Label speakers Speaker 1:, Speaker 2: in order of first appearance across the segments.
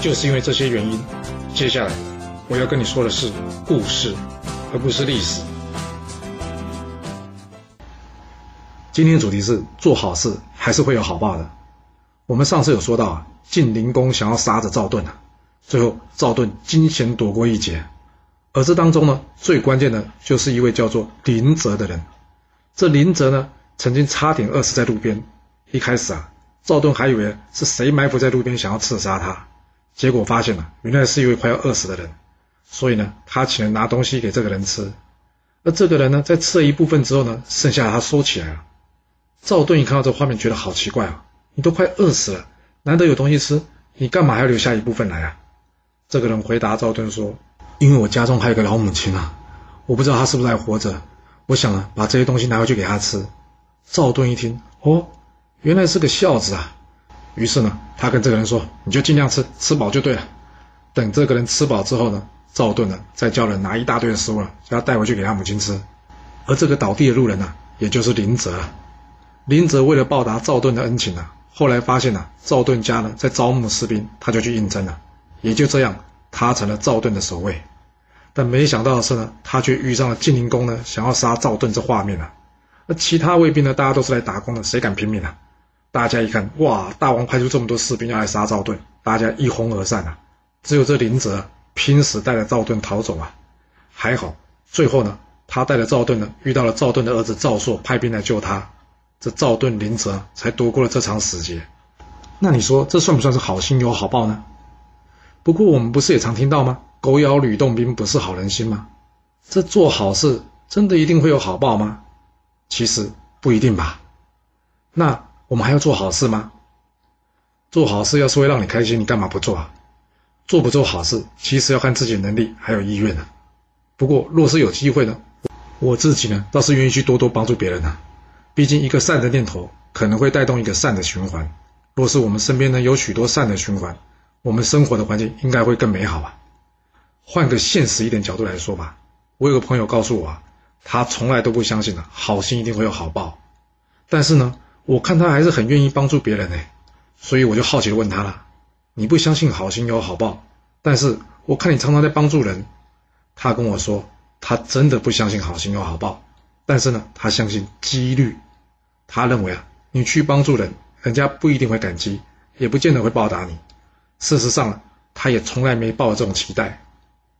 Speaker 1: 就是因为这些原因，接下来我要跟你说的是故事，而不是历史。今天主题是做好事还是会有好报的。我们上次有说到啊，晋灵公想要杀着赵盾啊，最后赵盾惊险躲过一劫。而这当中呢，最关键的就是一位叫做林泽的人。这林泽呢，曾经差点饿死在路边。一开始啊，赵盾还以为是谁埋伏在路边想要刺杀他。结果发现了，原来是一位快要饿死的人，所以呢，他请人拿东西给这个人吃。而这个人呢，在吃了一部分之后呢，剩下他收起来了。赵盾一看到这画面，觉得好奇怪啊！你都快饿死了，难得有东西吃，你干嘛还要留下一部分来啊？这个人回答赵盾说：“因为我家中还有个老母亲啊，我不知道她是不是还活着，我想啊，把这些东西拿回去给她吃。”赵盾一听，哦，原来是个孝子啊！于是呢，他跟这个人说：“你就尽量吃，吃饱就对了。”等这个人吃饱之后呢，赵盾呢再叫人拿一大堆的食物了，叫他带回去给他母亲吃。而这个倒地的路人呢，也就是林泽。林泽为了报答赵盾的恩情呢，后来发现呢，赵盾家呢在招募士兵，他就去应征了。也就这样，他成了赵盾的守卫。但没想到的是呢，他却遇上了晋灵公呢想要杀赵盾这画面了。而其他卫兵呢，大家都是来打工的，谁敢拼命啊？大家一看，哇！大王派出这么多士兵要来杀赵盾，大家一哄而散啊。只有这林泽拼死带着赵盾逃走啊。还好，最后呢，他带着赵盾呢，遇到了赵盾的儿子赵朔，派兵来救他。这赵盾、林泽才躲过了这场死劫。那你说，这算不算是好心有好报呢？不过我们不是也常听到吗？狗咬吕洞宾，不是好人心吗？这做好事真的一定会有好报吗？其实不一定吧。那。我们还要做好事吗？做好事要是会让你开心，你干嘛不做啊？做不做好事，其实要看自己能力还有意愿呢。不过，若是有机会呢，我自己呢倒是愿意去多多帮助别人呢。毕竟，一个善的念头可能会带动一个善的循环。若是我们身边呢有许多善的循环，我们生活的环境应该会更美好吧。换个现实一点角度来说吧，我有个朋友告诉我啊，他从来都不相信呢，好心一定会有好报。但是呢。我看他还是很愿意帮助别人呢，所以我就好奇的问他了：“你不相信好心有好报，但是我看你常常在帮助人。”他跟我说，他真的不相信好心有好报，但是呢，他相信几率。他认为啊，你去帮助人，人家不一定会感激，也不见得会报答你。事实上，他也从来没抱这种期待。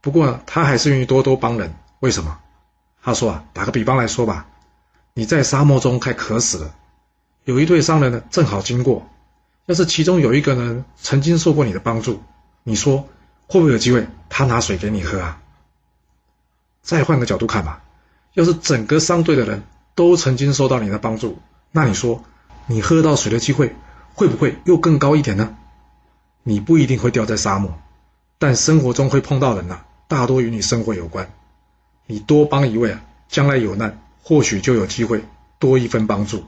Speaker 1: 不过呢，他还是愿意多多帮人。为什么？他说啊，打个比方来说吧，你在沙漠中快渴死了。有一对商人呢，正好经过。要是其中有一个人曾经受过你的帮助，你说会不会有机会他拿水给你喝啊？再换个角度看吧，要是整个商队的人都曾经受到你的帮助，那你说你喝到水的机会会不会又更高一点呢？你不一定会掉在沙漠，但生活中会碰到人呐，大多与你生活有关。你多帮一位啊，将来有难或许就有机会多一份帮助。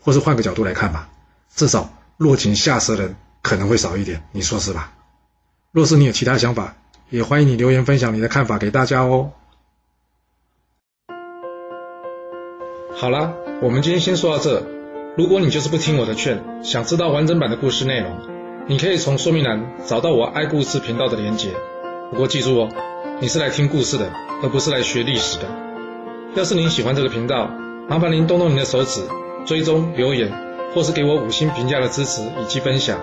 Speaker 1: 或是换个角度来看吧，至少落井下石的人可能会少一点，你说是吧？若是你有其他想法，也欢迎你留言分享你的看法给大家哦。好啦，我们今天先说到这。如果你就是不听我的劝，想知道完整版的故事内容，你可以从说明栏找到我爱故事频道的连结。不过记住哦，你是来听故事的，而不是来学历史的。要是您喜欢这个频道，麻烦您动动您的手指。追踪留言，或是给我五星评价的支持以及分享，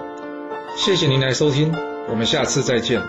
Speaker 1: 谢谢您来收听，我们下次再见。